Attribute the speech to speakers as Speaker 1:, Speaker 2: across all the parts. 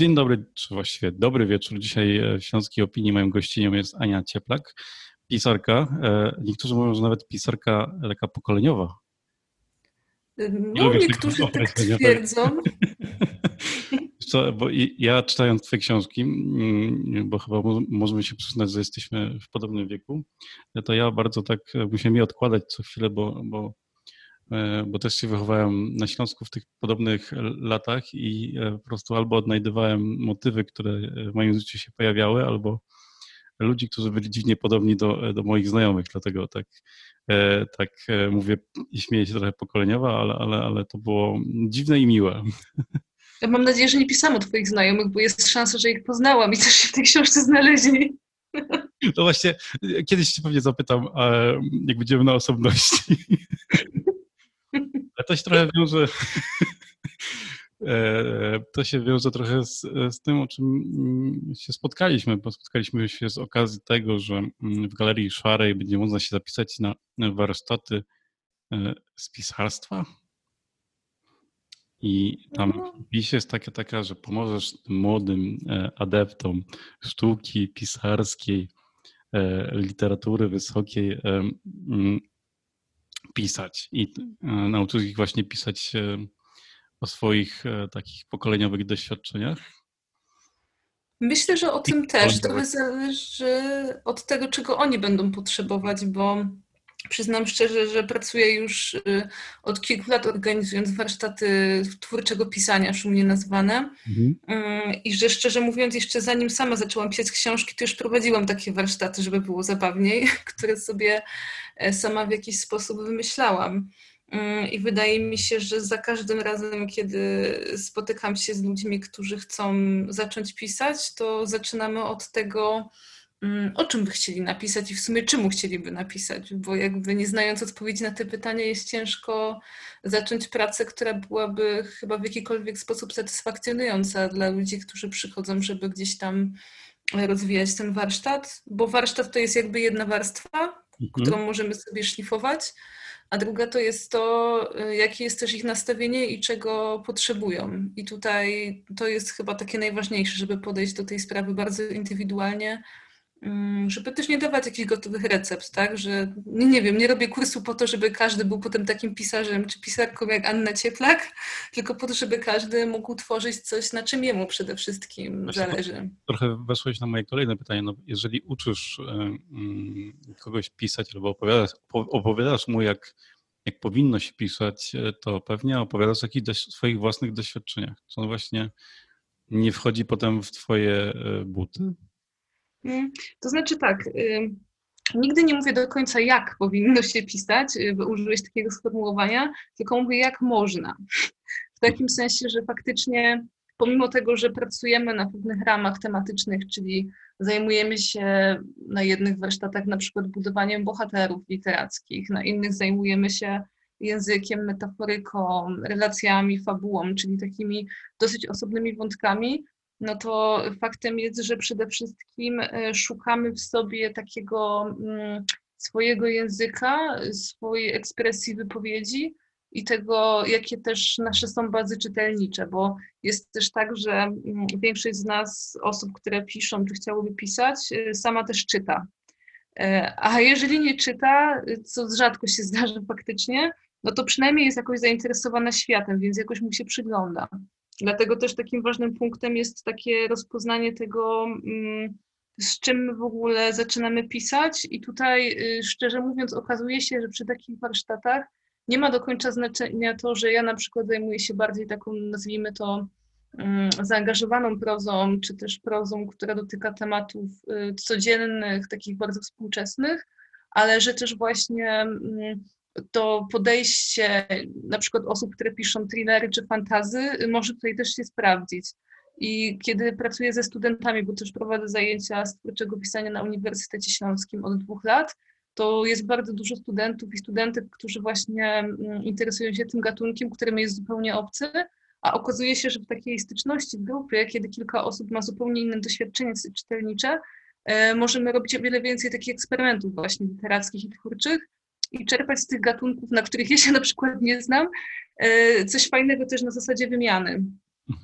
Speaker 1: Dzień dobry, czy właściwie dobry wieczór. Dzisiaj e, w Śląskiej Opinii moją gościnią jest Ania Cieplak, pisarka. E, niektórzy mówią, że nawet pisarka taka pokoleniowa.
Speaker 2: No, niektórzy tak twierdzą.
Speaker 1: Co, bo ja czytając Twoje książki, mm, bo chyba możemy się przyznać, że jesteśmy w podobnym wieku, to ja bardzo tak musiałem je odkładać co chwilę, bo, bo E, bo też się wychowałem na Śląsku w tych podobnych latach i e, po prostu albo odnajdywałem motywy, które w moim życiu się pojawiały, albo ludzi, którzy byli dziwnie podobni do, do moich znajomych, dlatego tak, e, tak mówię i śmieję się trochę pokoleniowo, ale, ale, ale to było dziwne i miłe.
Speaker 2: Ja mam nadzieję, że nie pisałam o twoich znajomych, bo jest szansa, że ich poznałam i też się w tej książce znaleźli.
Speaker 1: No właśnie, kiedyś cię pewnie zapytam, jak będziemy na osobności. To się trochę wiąże. E, to się wiąże trochę z, z, tym, o czym mm, się spotkaliśmy, bo spotkaliśmy się z okazji tego, że mm, w Galerii Szarej będzie można się zapisać na warsztaty e, z pisarstwa. I tam no. wpis jest taka, taka, że pomożesz młodym e, adeptom sztuki pisarskiej, literatury wysokiej mm, pisać i e, nauczyć ich właśnie pisać o swoich e, takich pokoleniowych doświadczeniach?
Speaker 2: Myślę, że o tym też. To zależy od tego, czego oni będą potrzebować, bo Przyznam szczerze, że pracuję już y, od kilku lat organizując warsztaty twórczego pisania, szumnie nazwane. Mhm. Y, I że szczerze mówiąc, jeszcze zanim sama zaczęłam pisać książki, to już prowadziłam takie warsztaty, żeby było zabawniej, które sobie sama w jakiś sposób wymyślałam. Y, I wydaje mi się, że za każdym razem, kiedy spotykam się z ludźmi, którzy chcą zacząć pisać, to zaczynamy od tego, Mm, o czym by chcieli napisać i w sumie czemu chcieliby napisać, bo jakby nie znając odpowiedzi na te pytania jest ciężko zacząć pracę, która byłaby chyba w jakikolwiek sposób satysfakcjonująca dla ludzi, którzy przychodzą, żeby gdzieś tam rozwijać ten warsztat, bo warsztat to jest jakby jedna warstwa, mhm. którą możemy sobie szlifować, a druga to jest to, jakie jest też ich nastawienie i czego potrzebują. I tutaj to jest chyba takie najważniejsze, żeby podejść do tej sprawy bardzo indywidualnie, żeby też nie dawać jakichś gotowych recept, tak, że nie, nie wiem, nie robię kursu po to, żeby każdy był potem takim pisarzem czy pisarką jak Anna Cieplak, tylko po to, żeby każdy mógł tworzyć coś, na czym jemu przede wszystkim Właśnie zależy.
Speaker 1: Trochę weszłeś na moje kolejne pytanie. No, jeżeli uczysz um, kogoś pisać albo opowiadasz, opowiadasz mu, jak, jak powinno się pisać, e, to pewnie opowiadasz o jakichś swoich własnych doświadczeniach, co właśnie nie wchodzi potem w twoje e, buty.
Speaker 2: Mm, to znaczy tak, nigdy nie mówię do końca, jak powinno się pisać, y, bo użyłeś takiego sformułowania, tylko mówię, jak można. W takim sensie, że faktycznie pomimo tego, że pracujemy na pewnych ramach tematycznych, czyli zajmujemy się na jednych warsztatach na przykład budowaniem bohaterów literackich, na innych zajmujemy się językiem, metaforyką, relacjami, fabułą, czyli takimi dosyć osobnymi wątkami, no to faktem jest, że przede wszystkim e, szukamy w sobie takiego mm, swojego języka, swojej ekspresji wypowiedzi i tego, jakie też nasze są bazy czytelnicze, bo jest też tak, że mm, większość z nas, osób, które piszą, czy chciałoby pisać, e, sama też czyta. E, a jeżeli nie czyta, co rzadko się zdarza faktycznie, no to przynajmniej jest jakoś zainteresowana światem, więc jakoś mu się przygląda. Dlatego też takim ważnym punktem jest takie rozpoznanie tego, mm, z czym w ogóle zaczynamy pisać. I tutaj, y, szczerze mówiąc, okazuje się, że przy takich warsztatach nie ma do końca znaczenia to, że ja na przykład zajmuję się bardziej taką, nazwijmy to, mm, zaangażowaną prozą, czy też prozą, która dotyka tematów y, codziennych, takich bardzo współczesnych, ale że też właśnie mm, to podejście na przykład osób, które piszą thrillery czy fantazy, może tutaj też się sprawdzić. I kiedy pracuję ze studentami, bo też prowadzę zajęcia z twórczego pisania na Uniwersytecie Śląskim od dwóch lat, to jest bardzo dużo studentów i studentek, którzy właśnie mm, interesują się tym gatunkiem, którym jest zupełnie obcy, a okazuje się, że w takiej styczności w grupie, kiedy kilka osób ma zupełnie inne doświadczenie czytelnicze, e, możemy robić o wiele więcej takich eksperymentów właśnie literackich i twórczych, i czerpać z tych gatunków, na których ja się na przykład nie znam, e, coś fajnego też na zasadzie wymiany.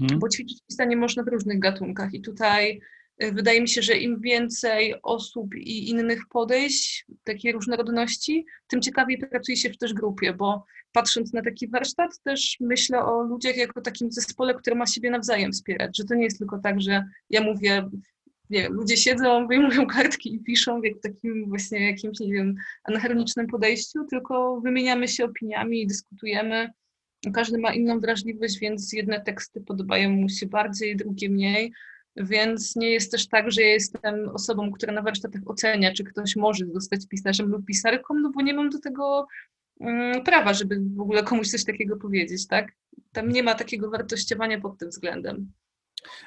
Speaker 2: mhm. bo ćwiczyć pisanie można w różnych gatunkach i tutaj y, wydaje mi się, że im więcej osób i innych podejść, takiej różnorodności, tym ciekawiej pracuje się w też grupie, bo patrząc na taki warsztat, też myślę o ludziach jako takim zespole, który ma siebie nawzajem wspierać, że to nie jest tylko tak, że ja mówię, nie wiem, ludzie siedzą, wyjmują kartki i piszą w takim właśnie jakimś, nie wiem, anachronicznym podejściu, tylko wymieniamy się opiniami i dyskutujemy. Każdy ma inną wrażliwość, więc jedne teksty podobają mu się bardziej, drugie mniej. Więc nie jest też tak, że ja jestem osobą, która na warsztatach ocenia, czy ktoś może zostać pisarzem lub pisarką, no bo nie mam do tego um, prawa, żeby w ogóle komuś coś takiego powiedzieć, tak? Tam nie ma takiego wartościowania pod tym względem.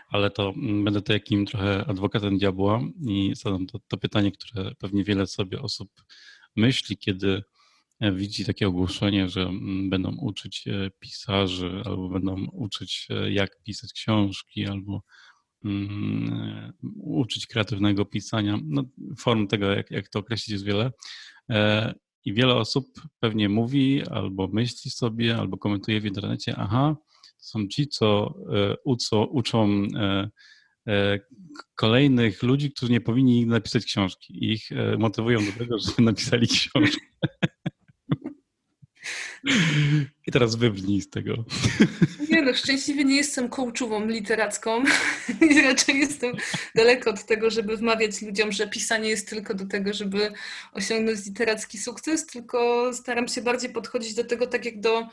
Speaker 1: Ale to mm, będę to jakim trochę adwokatem diabła i zadam to, to pytanie, które pewnie wiele sobie osób myśli, kiedy e, widzi takie ogłoszenie, że mm, będą uczyć e, pisarzy, albo będą uczyć, e, jak pisać książki, albo um, uczyć kreatywnego pisania. No, form tego, jak, jak to określić, jest wiele. I wiele osób pewnie mówi, albo myśli sobie, albo komentuje w internecie, aha, są ci, co e, uczą, uczą e, e, kolejnych ludzi, którzy nie powinni napisać książki. Ich motywują do tego, żeby napisali książkę. I teraz wybrnij z tego.
Speaker 2: Nie no, szczęśliwie nie jestem kołczową literacką raczej jestem daleko od tego, żeby wmawiać ludziom, że pisanie jest tylko do tego, żeby osiągnąć literacki sukces, tylko staram się bardziej podchodzić do tego tak jak do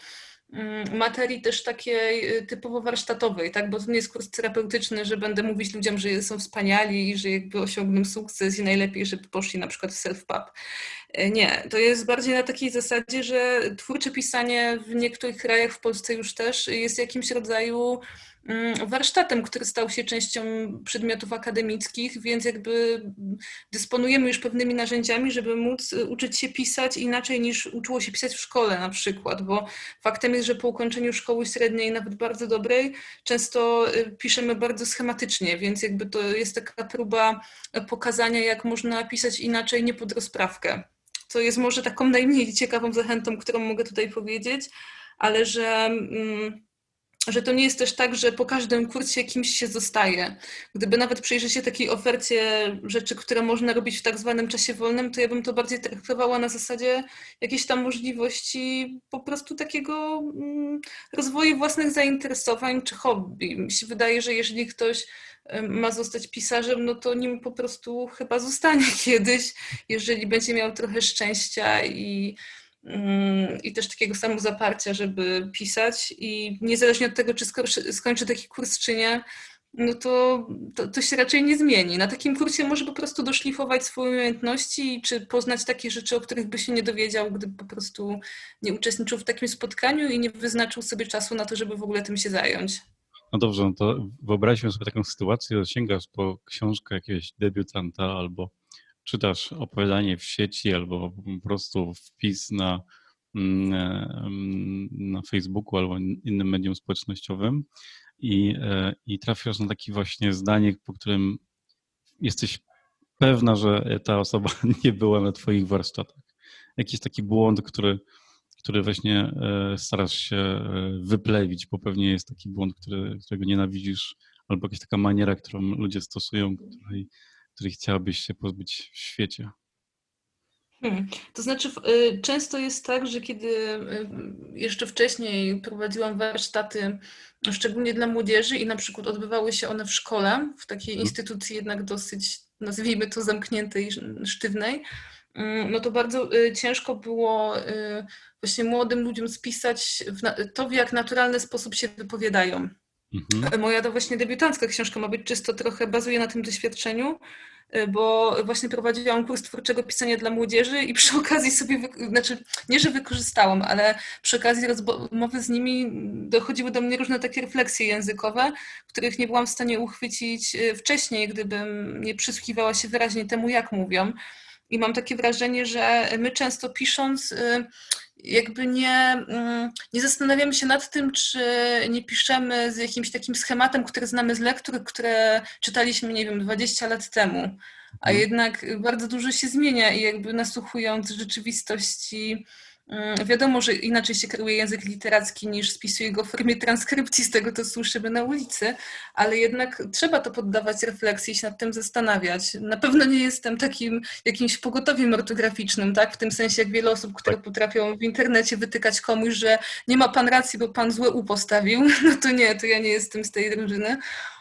Speaker 2: materii też takiej y, typowo warsztatowej, tak? bo to nie jest kurs terapeutyczny, że będę mówić ludziom, że są wspaniali i że jakby osiągną sukces i najlepiej, żeby poszli na przykład w self-pub. E, nie, to jest bardziej na takiej zasadzie, że twórcze pisanie w niektórych krajach, w Polsce już też, jest jakimś rodzaju Mm, warsztatem, który stał się częścią przedmiotów akademickich, więc jakby dysponujemy już pewnymi narzędziami, żeby móc y, uczyć się pisać inaczej niż uczyło się pisać w szkole na przykład, bo faktem jest, że po ukończeniu szkoły średniej, nawet bardzo dobrej, często y, piszemy bardzo schematycznie, więc jakby to jest taka próba pokazania, jak można pisać inaczej, nie pod rozprawkę. Co jest może taką najmniej ciekawą zachętą, którą mogę tutaj powiedzieć, ale że... Mm, że to nie jest też tak, że po każdym kursie kimś się zostaje. Gdyby nawet przyjrzeć się takiej ofercie rzeczy, które można robić w tak zwanym czasie wolnym, to ja bym to bardziej traktowała na zasadzie jakiejś tam możliwości po prostu takiego mm, rozwoju własnych zainteresowań czy hobby. Mi się wydaje, że jeżeli ktoś ma zostać pisarzem, no to nim po prostu chyba zostanie kiedyś, jeżeli będzie miał trochę szczęścia i i też takiego samozaparcia, żeby pisać i niezależnie od tego, czy skończy taki kurs, czy nie, no to, to, to, się raczej nie zmieni. Na takim kursie może po prostu doszlifować swoje umiejętności, czy poznać takie rzeczy, o których by się nie dowiedział, gdyby po prostu nie uczestniczył w takim spotkaniu i nie wyznaczył sobie czasu na to, żeby w ogóle tym się zająć.
Speaker 1: No dobrze, no to wyobraźmy sobie taką sytuację, sięgasz po książkę jakiegoś debiutanta albo czytasz opowiadanie w sieci albo po prostu wpis na, mm, mm, na Facebooku albo innym medium społecznościowym i, e, i trafiasz na takie właśnie zdanie, po którym jesteś pewna, że ta osoba nie była na Twoich warsztatach. Jakiś taki błąd, który, który właśnie e, starasz się e, wyplewić, bo pewnie jest taki błąd, który, którego nienawidzisz, albo jakaś taka maniera, którą ludzie stosują, której której chciałabyś się pozbyć w świecie?
Speaker 2: Hmm. To znaczy, y, często jest tak, że kiedy y, jeszcze wcześniej prowadziłam warsztaty, szczególnie dla młodzieży, i na przykład odbywały się one w szkole, w takiej hmm. instytucji jednak dosyć, nazwijmy to, zamkniętej, sztywnej, mm, no to bardzo y, ciężko było właśnie młodym ludziom spisać to, w jak naturalny sposób się wypowiadają. Mhm. Moja to właśnie debiutancka książka ma być czysto trochę bazuje na tym doświadczeniu, y, bo właśnie prowadziłam kurs twórczego pisania dla młodzieży i przy okazji sobie, znaczy nie, że wykorzystałam, ale przy okazji rozmowy z nimi dochodziły do mnie różne takie refleksje językowe, których nie byłam w stanie uchwycić y, wcześniej, gdybym nie przysłuchiwała się wyraźnie temu, jak mówią. I mam takie wrażenie, że my często pisząc, jakby nie, mm, nie zastanawiamy się nad tym, czy nie piszemy z jakimś takim schematem, który znamy z lektur, które czytaliśmy, nie wiem, 20 lat temu. A mhm. jednak bardzo dużo się zmienia i jakby nasłuchując rzeczywistości wiadomo, że inaczej się kreuje język literacki niż spisuje go w formie transkrypcji z tego, co słyszymy na ulicy, ale jednak trzeba to poddawać refleksji i się nad tym zastanawiać. Na pewno nie jestem takim jakimś pogotowiem ortograficznym, tak? W tym sensie, jak wiele osób, które tak. potrafią w internecie wytykać komuś, że nie ma pan racji, bo pan złe U postawił, no to nie, to ja nie jestem z tej drużyny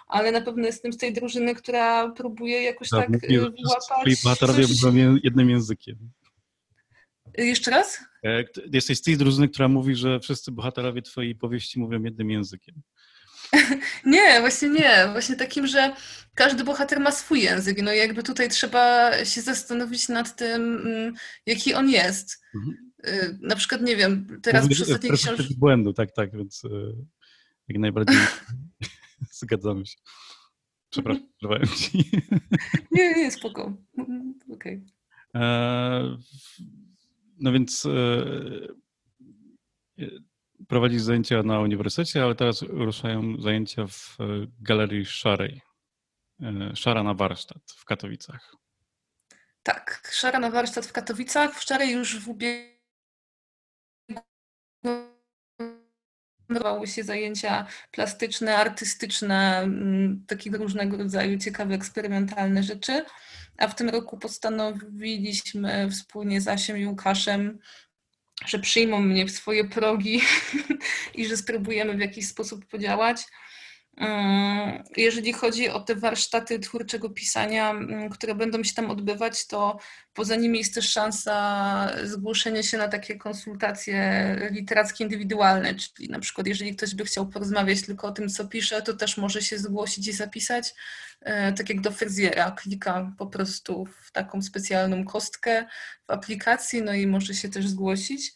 Speaker 2: ale na pewno jestem z tej drużyny, która próbuje jakoś tak, tak wyłapać...
Speaker 1: bohaterowie mówią jednym językiem.
Speaker 2: Jeszcze raz?
Speaker 1: E, jesteś z tej drużyny, która mówi, że wszyscy bohaterowie twojej powieści mówią jednym językiem.
Speaker 2: Nie, właśnie nie. Właśnie takim, że każdy bohater ma swój język. No i jakby tutaj trzeba się zastanowić nad tym, mm, jaki on jest. Mhm. Y, na przykład, nie wiem, teraz Mówisz, przy ostatniej książce...
Speaker 1: błędu, tak, tak, więc e, jak najbardziej zgadzamy się. Przepraszam, przerwałem ci.
Speaker 2: Nie, nie, spoko. Mm, okej. Okay. E,
Speaker 1: no więc e, e, prowadzisz zajęcia na uniwersytecie, ale teraz ruszają zajęcia w Galerii Szarej. Szara na warsztat w Katowicach.
Speaker 2: Tak, Szara na warsztat w Katowicach. W Szarej już w ubiegłym odbywały się zajęcia plastyczne, artystyczne, mm, takiego różnego rodzaju ciekawe, eksperymentalne rzeczy. A w tym roku postanowiliśmy wspólnie z Asiem i Łukaszem, że przyjmą mnie w swoje progi i że spróbujemy w jakiś sposób podziałać. Mm, jeżeli chodzi o te warsztaty twórczego pisania, mm, które będą się tam odbywać, to poza nimi jest też szansa zgłoszenia się na takie konsultacje literackie indywidualne, czyli na przykład jeżeli ktoś by chciał porozmawiać tylko o tym, co pisze, to też może się zgłosić i zapisać, e, tak jak do fryzjera, klika po prostu w taką specjalną kostkę w aplikacji, no i może się też zgłosić.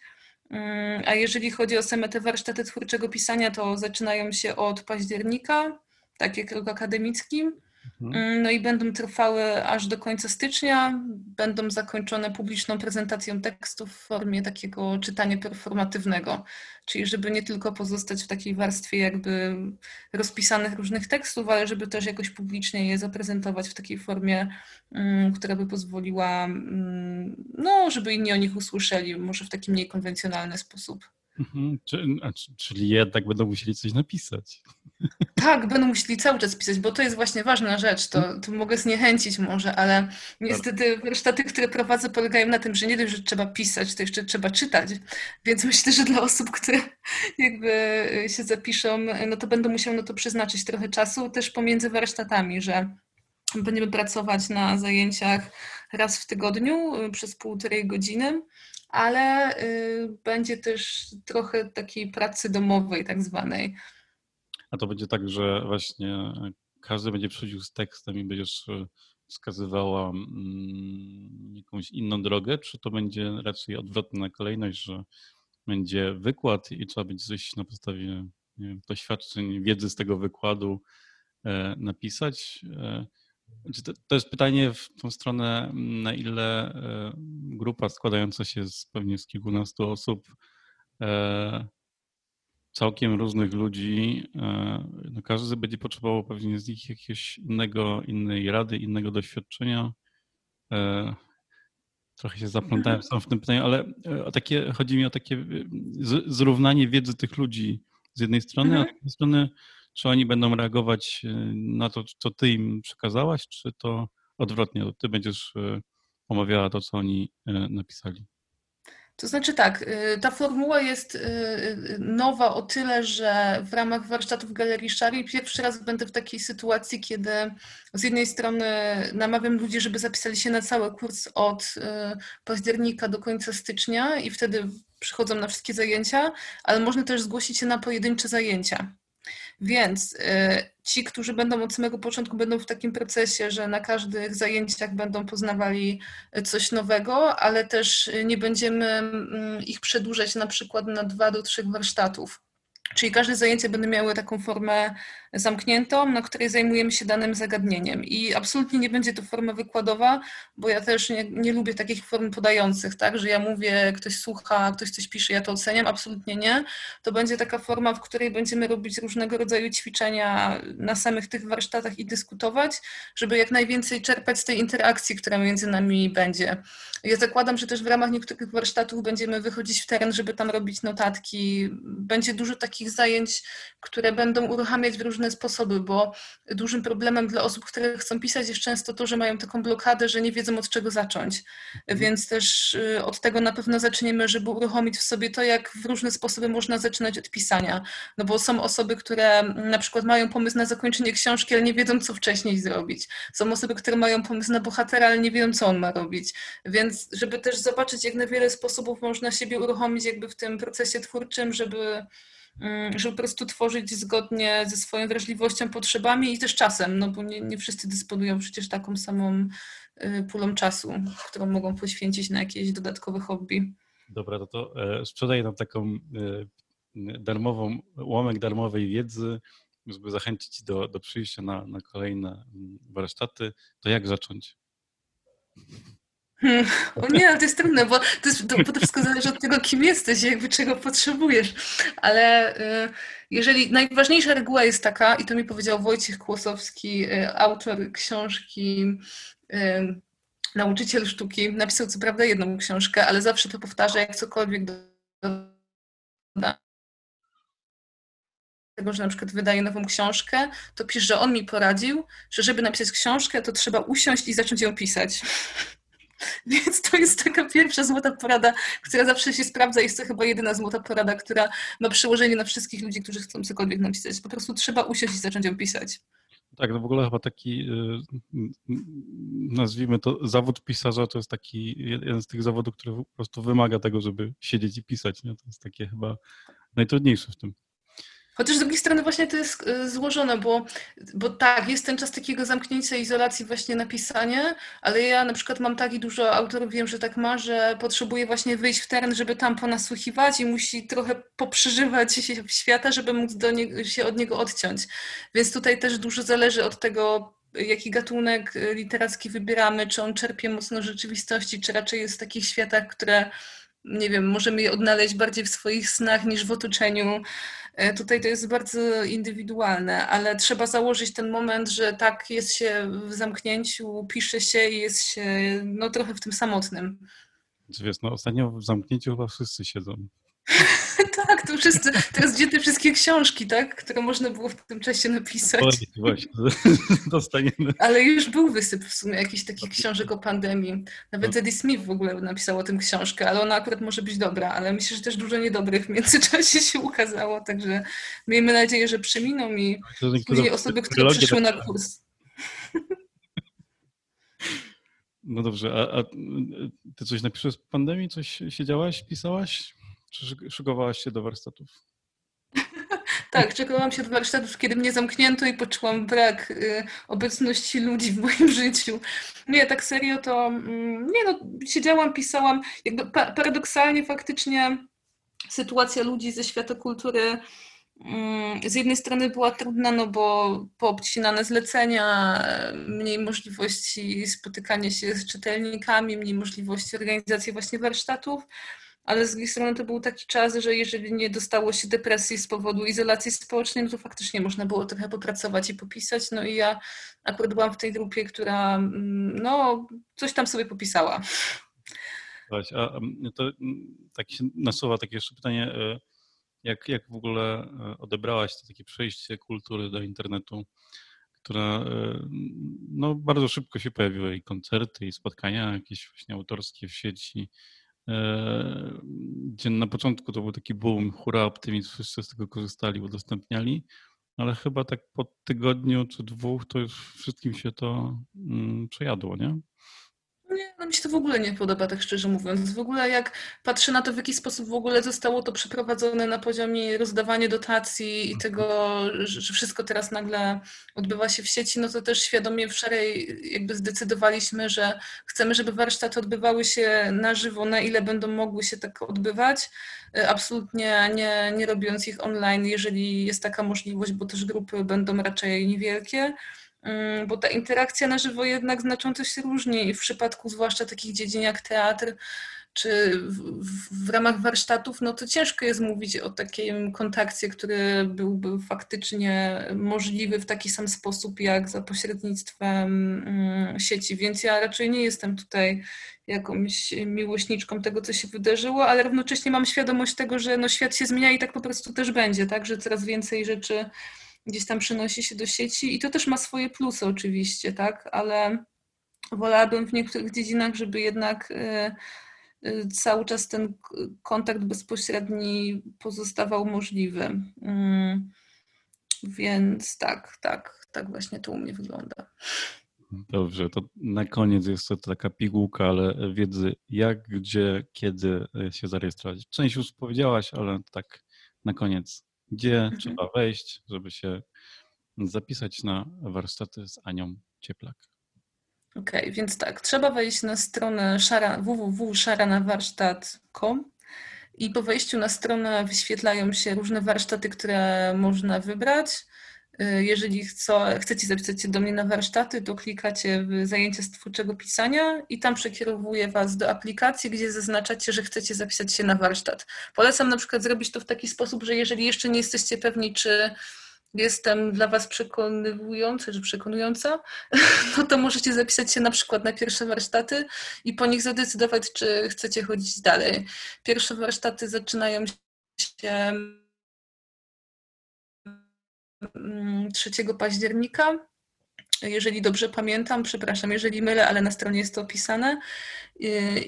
Speaker 2: Mm, a jeżeli chodzi o same te warsztaty twórczego pisania, to zaczynają się od października, tak jak rok akademicki. Mhm. Mm, no i będą trwały aż do końca stycznia. Będą zakończone publiczną prezentacją tekstu w formie takiego czytania performatywnego, czyli żeby nie tylko pozostać w takiej warstwie jakby rozpisanych różnych tekstów, ale żeby też jakoś publicznie je zaprezentować w takiej formie, mm, która by pozwoliła, mm, no, żeby inni o nich usłyszeli, może w taki mniej konwencjonalny sposób.
Speaker 1: Mhm. Czyli jednak będą musieli coś napisać.
Speaker 2: Tak, będą musieli cały czas pisać, bo to jest właśnie ważna rzecz. To, to mogę zniechęcić może, ale niestety warsztaty, które prowadzę, polegają na tym, że nie dość, że trzeba pisać, to jeszcze trzeba czytać. Więc myślę, że dla osób, które jakby się zapiszą, no to będą musiały na to przeznaczyć trochę czasu też pomiędzy warsztatami, że będziemy pracować na zajęciach raz w tygodniu przez półtorej godziny ale y, będzie też trochę takiej pracy domowej, tak zwanej.
Speaker 1: A to będzie tak, że właśnie każdy będzie przychodził z tekstem i będziesz y, wskazywała mm, jakąś inną drogę, czy to będzie raczej odwrotna kolejność, że będzie wykład i trzeba będzie coś na podstawie wiem, doświadczeń, wiedzy z tego wykładu e, napisać? E, to, jest pytanie w tą stronę, na ile e, grupa składająca się z pewnie z kilkunastu osób, e, całkiem różnych ludzi, e, no każdy będzie potrzebował pewnie z nich jakiegoś innego, innej rady, innego doświadczenia. Trochę się zaplątałem sam w tym pytaniu, ale o takie, chodzi mi o takie zrównanie wiedzy tych ludzi z jednej strony, a z drugiej strony czy oni będą reagować na to, co ty im przekazałaś, czy to odwrotnie, to ty będziesz omawiała to, co oni napisali?
Speaker 2: To znaczy tak, ta formuła jest nowa o tyle, że w ramach warsztatów Galerii Szarej pierwszy raz będę w takiej sytuacji, kiedy z jednej strony namawiam ludzi, żeby zapisali się na cały kurs od października do końca stycznia i wtedy przychodzą na wszystkie zajęcia, ale można też zgłosić się na pojedyncze zajęcia. Więc y, ci, którzy będą od samego początku, będą w takim procesie, że na każdych zajęciach będą poznawali coś nowego, ale też nie będziemy mm, ich przedłużać na przykład na dwa do trzech warsztatów. Czyli każde zajęcie będą miały taką formę zamkniętą, na której zajmujemy się danym zagadnieniem. I absolutnie nie będzie to forma wykładowa, bo ja też nie, nie, lubię takich form podających, tak, że ja mówię, ktoś słucha, ktoś coś pisze, ja to oceniam. Absolutnie nie. To będzie taka forma, w której będziemy robić różnego rodzaju ćwiczenia na samych tych warsztatach i dyskutować, żeby jak najwięcej czerpać z tej interakcji, która między nami będzie. Ja zakładam, że też w ramach niektórych warsztatów będziemy wychodzić w teren, żeby tam robić notatki. Będzie dużo takich zajęć, które będą uruchamiać w różne sposoby, bo dużym problemem dla osób, które chcą pisać jest często to, że mają taką blokadę, że nie wiedzą od czego zacząć. Mhm. Więc też y, od tego na pewno zaczniemy, żeby uruchomić w sobie to, jak w różne sposoby można zaczynać od pisania. No bo są osoby, które na przykład mają pomysł na zakończenie książki, ale nie wiedzą, co wcześniej zrobić. Są osoby, które mają pomysł na bohatera, ale nie wiedzą, co on ma robić. Więc żeby też zobaczyć, jak na wiele sposobów można siebie uruchomić jakby w tym procesie twórczym, żeby, mm, żeby po prostu tworzyć zgodnie ze swoją wrażliwością, potrzebami i też czasem, no bo nie, nie wszyscy dysponują przecież taką samą y, pulą czasu, którą mogą poświęcić na jakieś dodatkowe hobby.
Speaker 1: Dobra, to, to e, sprzedaj nam taką e, darmową, ułamek darmowej wiedzy, żeby zachęcić do, do przyjścia na, na kolejne mm, warsztaty. To jak zacząć?
Speaker 2: Hmm. O nie, ale to jest trudne, bo to, jest, to, to wszystko zależy od tego, kim jesteś i jakby czego potrzebujesz. Ale y, jeżeli najważniejsza reguła jest taka, i to mi powiedział Wojciech Kłosowski, y, autor książki y, Nauczyciel sztuki, napisał co prawda jedną książkę, ale zawsze to powtarza, jak cokolwiek do tego, że na przykład wydaje nową książkę, to pisze, że on mi poradził, że żeby napisać książkę, to trzeba usiąść i zacząć ją pisać. Więc to jest taka pierwsza złota porada, która zawsze się sprawdza. Jest to chyba jedyna złota porada, która ma przełożenie na wszystkich ludzi, którzy chcą cokolwiek napisać. Po prostu trzeba usiąść i zacząć ją pisać.
Speaker 1: Tak, no w ogóle chyba taki, y, nazwijmy to, zawód pisarza to jest taki jeden z tych zawodów, który po prostu wymaga tego, żeby siedzieć i pisać. Nie? To jest takie chyba najtrudniejsze w tym.
Speaker 2: Chociaż z drugiej strony właśnie to jest y, złożone, bo, bo tak, jest ten czas takiego zamknięcia, izolacji właśnie na pisanie, ale ja na przykład mam tak i dużo autorów wiem, że tak ma, że potrzebuje właśnie wyjść w teren, żeby tam ponasłuchiwać i musi trochę poprzeżywać się świata, żeby móc do nie, się od niego odciąć. Więc tutaj też dużo zależy od tego, jaki gatunek literacki wybieramy, czy on czerpie mocno rzeczywistości, czy raczej jest w takich światach, które nie wiem, możemy je odnaleźć bardziej w swoich snach niż w otoczeniu. E, tutaj to jest bardzo indywidualne, ale trzeba założyć ten moment, że tak jest się w zamknięciu, pisze się i jest się no, trochę w tym samotnym.
Speaker 1: Wiesz, no ostatnio w zamknięciu chyba wszyscy siedzą.
Speaker 2: tak, to wszyscy, teraz gdzie te wszystkie książki, tak, które można było w tym czasie napisać. Oj,
Speaker 1: właśnie, dostaniemy.
Speaker 2: Ale już był wysyp w sumie jakichś takich książek o pandemii. Nawet no. Eddie Smith w ogóle napisał o tym książkę, ale ona akurat może być dobra, ale myślę, że też dużo niedobrych w międzyczasie się ukazało, także miejmy nadzieję, że przeminą i później osoby, które przyszły na kurs.
Speaker 1: No dobrze, a, a, ty coś napiszesz w pandemii? Coś siedziałaś, pisałaś? Czy szykowałaś się do warsztatów?
Speaker 2: tak, szykowałam się do warsztatów, kiedy mnie zamknięto i poczułam brak y, obecności ludzi w moim życiu. Nie, tak serio to, mm, nie no, siedziałam, pisałam, jakby paradoksalnie faktycznie sytuacja ludzi ze świata kultury mm, z jednej strony była trudna, no bo poobcinane zlecenia, mniej możliwości spotykania się z czytelnikami, mniej możliwości organizacji właśnie warsztatów, ale z drugiej strony to był taki czas, że jeżeli nie dostało się depresji z powodu izolacji społecznej, no to faktycznie można było trochę popracować i popisać. No i ja akurat byłam w tej grupie, która mm, no, coś tam sobie popisała.
Speaker 1: A to tak się nasuwa takie jeszcze pytanie, e, jak, jak w ogóle e, odebrałaś to takie przejście kultury do internetu, która e, no, bardzo szybko się pojawiły i koncerty, i spotkania jakieś właśnie autorskie w sieci, gdzie na początku to był taki boom, hura, optymizm, wszyscy z tego korzystali, udostępniali, ale chyba tak po tygodniu czy dwóch to już wszystkim się to mm, przejadło, nie?
Speaker 2: Nie, no mi się to w ogóle nie podoba, tak szczerze mówiąc. W ogóle jak patrzę na to, w jaki sposób w ogóle zostało to przeprowadzone na poziomie rozdawania dotacji i tego, że wszystko teraz nagle odbywa się w sieci, no to też świadomie w Szarej jakby zdecydowaliśmy, że chcemy, żeby warsztaty odbywały się na żywo, na ile będą mogły się tak odbywać. Absolutnie nie, nie robiąc ich online, jeżeli jest taka możliwość, bo też grupy będą raczej niewielkie. Mm, bo ta interakcja na żywo jednak znacząco się różni w przypadku zwłaszcza takich dziedzin jak teatr, czy w, w, ramach warsztatów, no to ciężko jest mówić o takim kontakcie, który byłby faktycznie możliwy w taki sam sposób jak za pośrednictwem mm, sieci, więc ja raczej nie jestem tutaj jakąś miłośniczką tego, co się wydarzyło, ale równocześnie mam świadomość tego, że no świat się zmienia i tak po prostu też będzie, tak, że coraz więcej rzeczy gdzieś tam przenosi się do sieci i to też ma swoje plusy oczywiście, tak, ale wolałabym w niektórych dziedzinach, żeby jednak y, y, cały czas ten kontakt bezpośredni pozostawał możliwy. Mm, więc tak, tak, tak właśnie to u mnie wygląda.
Speaker 1: Dobrze, to na koniec jest to taka pigułka, ale wiedzy jak, gdzie, kiedy się zarejestrować. Część już powiedziałaś, ale tak na koniec gdzie trzeba wejść, żeby się zapisać na warsztaty z Anią Cieplak.
Speaker 2: Okej, okay, więc tak, trzeba wejść na stronę szara, www.szaranawarsztat.com i po wejściu na stronę wyświetlają się różne warsztaty, które można wybrać. Y, jeżeli chce, chcecie zapisać się do mnie na warsztaty, to klikacie w zajęcia z twórczego pisania i tam przekierowuje Was do aplikacji, gdzie zaznaczacie, że chcecie zapisać się na warsztat. Polecam na przykład zrobić to w taki sposób, że jeżeli jeszcze nie jesteście pewni, czy jestem dla Was przekonywująca, czy przekonująca, no to możecie zapisać się na przykład na pierwsze warsztaty i po nich zadecydować, czy chcecie chodzić dalej. Pierwsze warsztaty zaczynają się 3 października. Jeżeli dobrze pamiętam, przepraszam, jeżeli mylę, ale na stronie jest to opisane.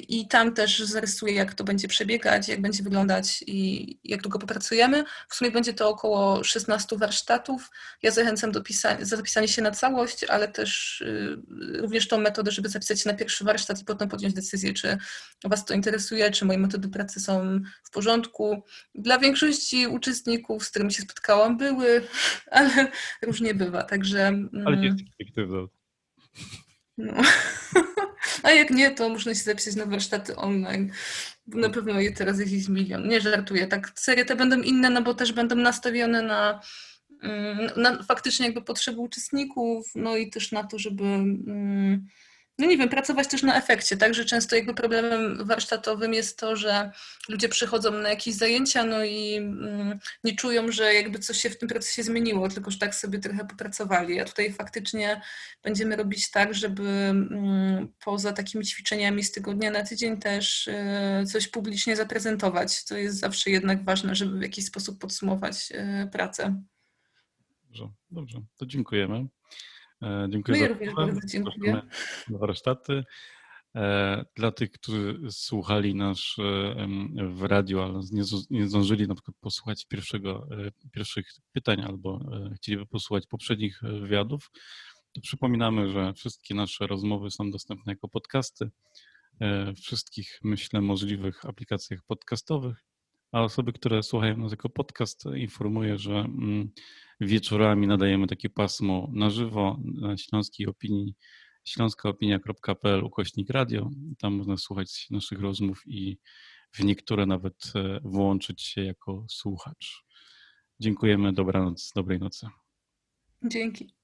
Speaker 2: I tam też zarysuję, jak to będzie przebiegać, jak będzie wyglądać i jak długo popracujemy. W sumie będzie to około 16 warsztatów. Ja zachęcam do pisania, zapisania się na całość, ale też y, również tą metodę, żeby zapisać się na pierwszy warsztat i potem podjąć decyzję, czy Was to interesuje, czy moje metody pracy są w porządku. Dla większości uczestników, z którymi się spotkałam, były, ale różnie bywa, także...
Speaker 1: Ale jest
Speaker 2: no. A jak nie, to można się zapisać na warsztaty online. Na pewno je teraz jest milion. Nie żartuję. Tak, serie te będą inne, no bo też będą nastawione na, mm, na faktycznie jakby potrzeby uczestników, no i też na to, żeby mm, no nie wiem, pracować też na efekcie, tak, że często jakby problemem warsztatowym jest to, że ludzie przychodzą na jakieś zajęcia, no i mm, nie czują, że jakby coś się w tym procesie zmieniło, tylko że tak sobie trochę popracowali. A tutaj faktycznie będziemy robić tak, żeby mm, poza takimi ćwiczeniami z tygodnia na tydzień też y, coś publicznie zaprezentować. To jest zawsze jednak ważne, żeby w jakiś sposób podsumować y, pracę.
Speaker 1: Dobrze, dobrze. To dziękujemy. E, dziękuję
Speaker 2: no ja również bardzo dziękuję.
Speaker 1: Warsztaty. E, dla tych, którzy słuchali nas e, w radiu, ale nie zdążyli na przykład posłuchać pierwszego, pierwszych pytań albo chcieliby posłuchać poprzednich wywiadów, to przypominamy, że wszystkie nasze rozmowy są dostępne jako podcasty w wszystkich, myślę, możliwych aplikacjach podcastowych a osoby, które słuchają nas jako podcast, informuję, że mm, wieczorami nadajemy takie pasmo na żywo na Śląskiej Opinii, śląskaopinia.pl ukośnik radio. Tam można słuchać naszych rozmów i w niektóre nawet e, włączyć się jako słuchacz. Dziękujemy, dobranoc, dobrej nocy.
Speaker 2: Dzięki.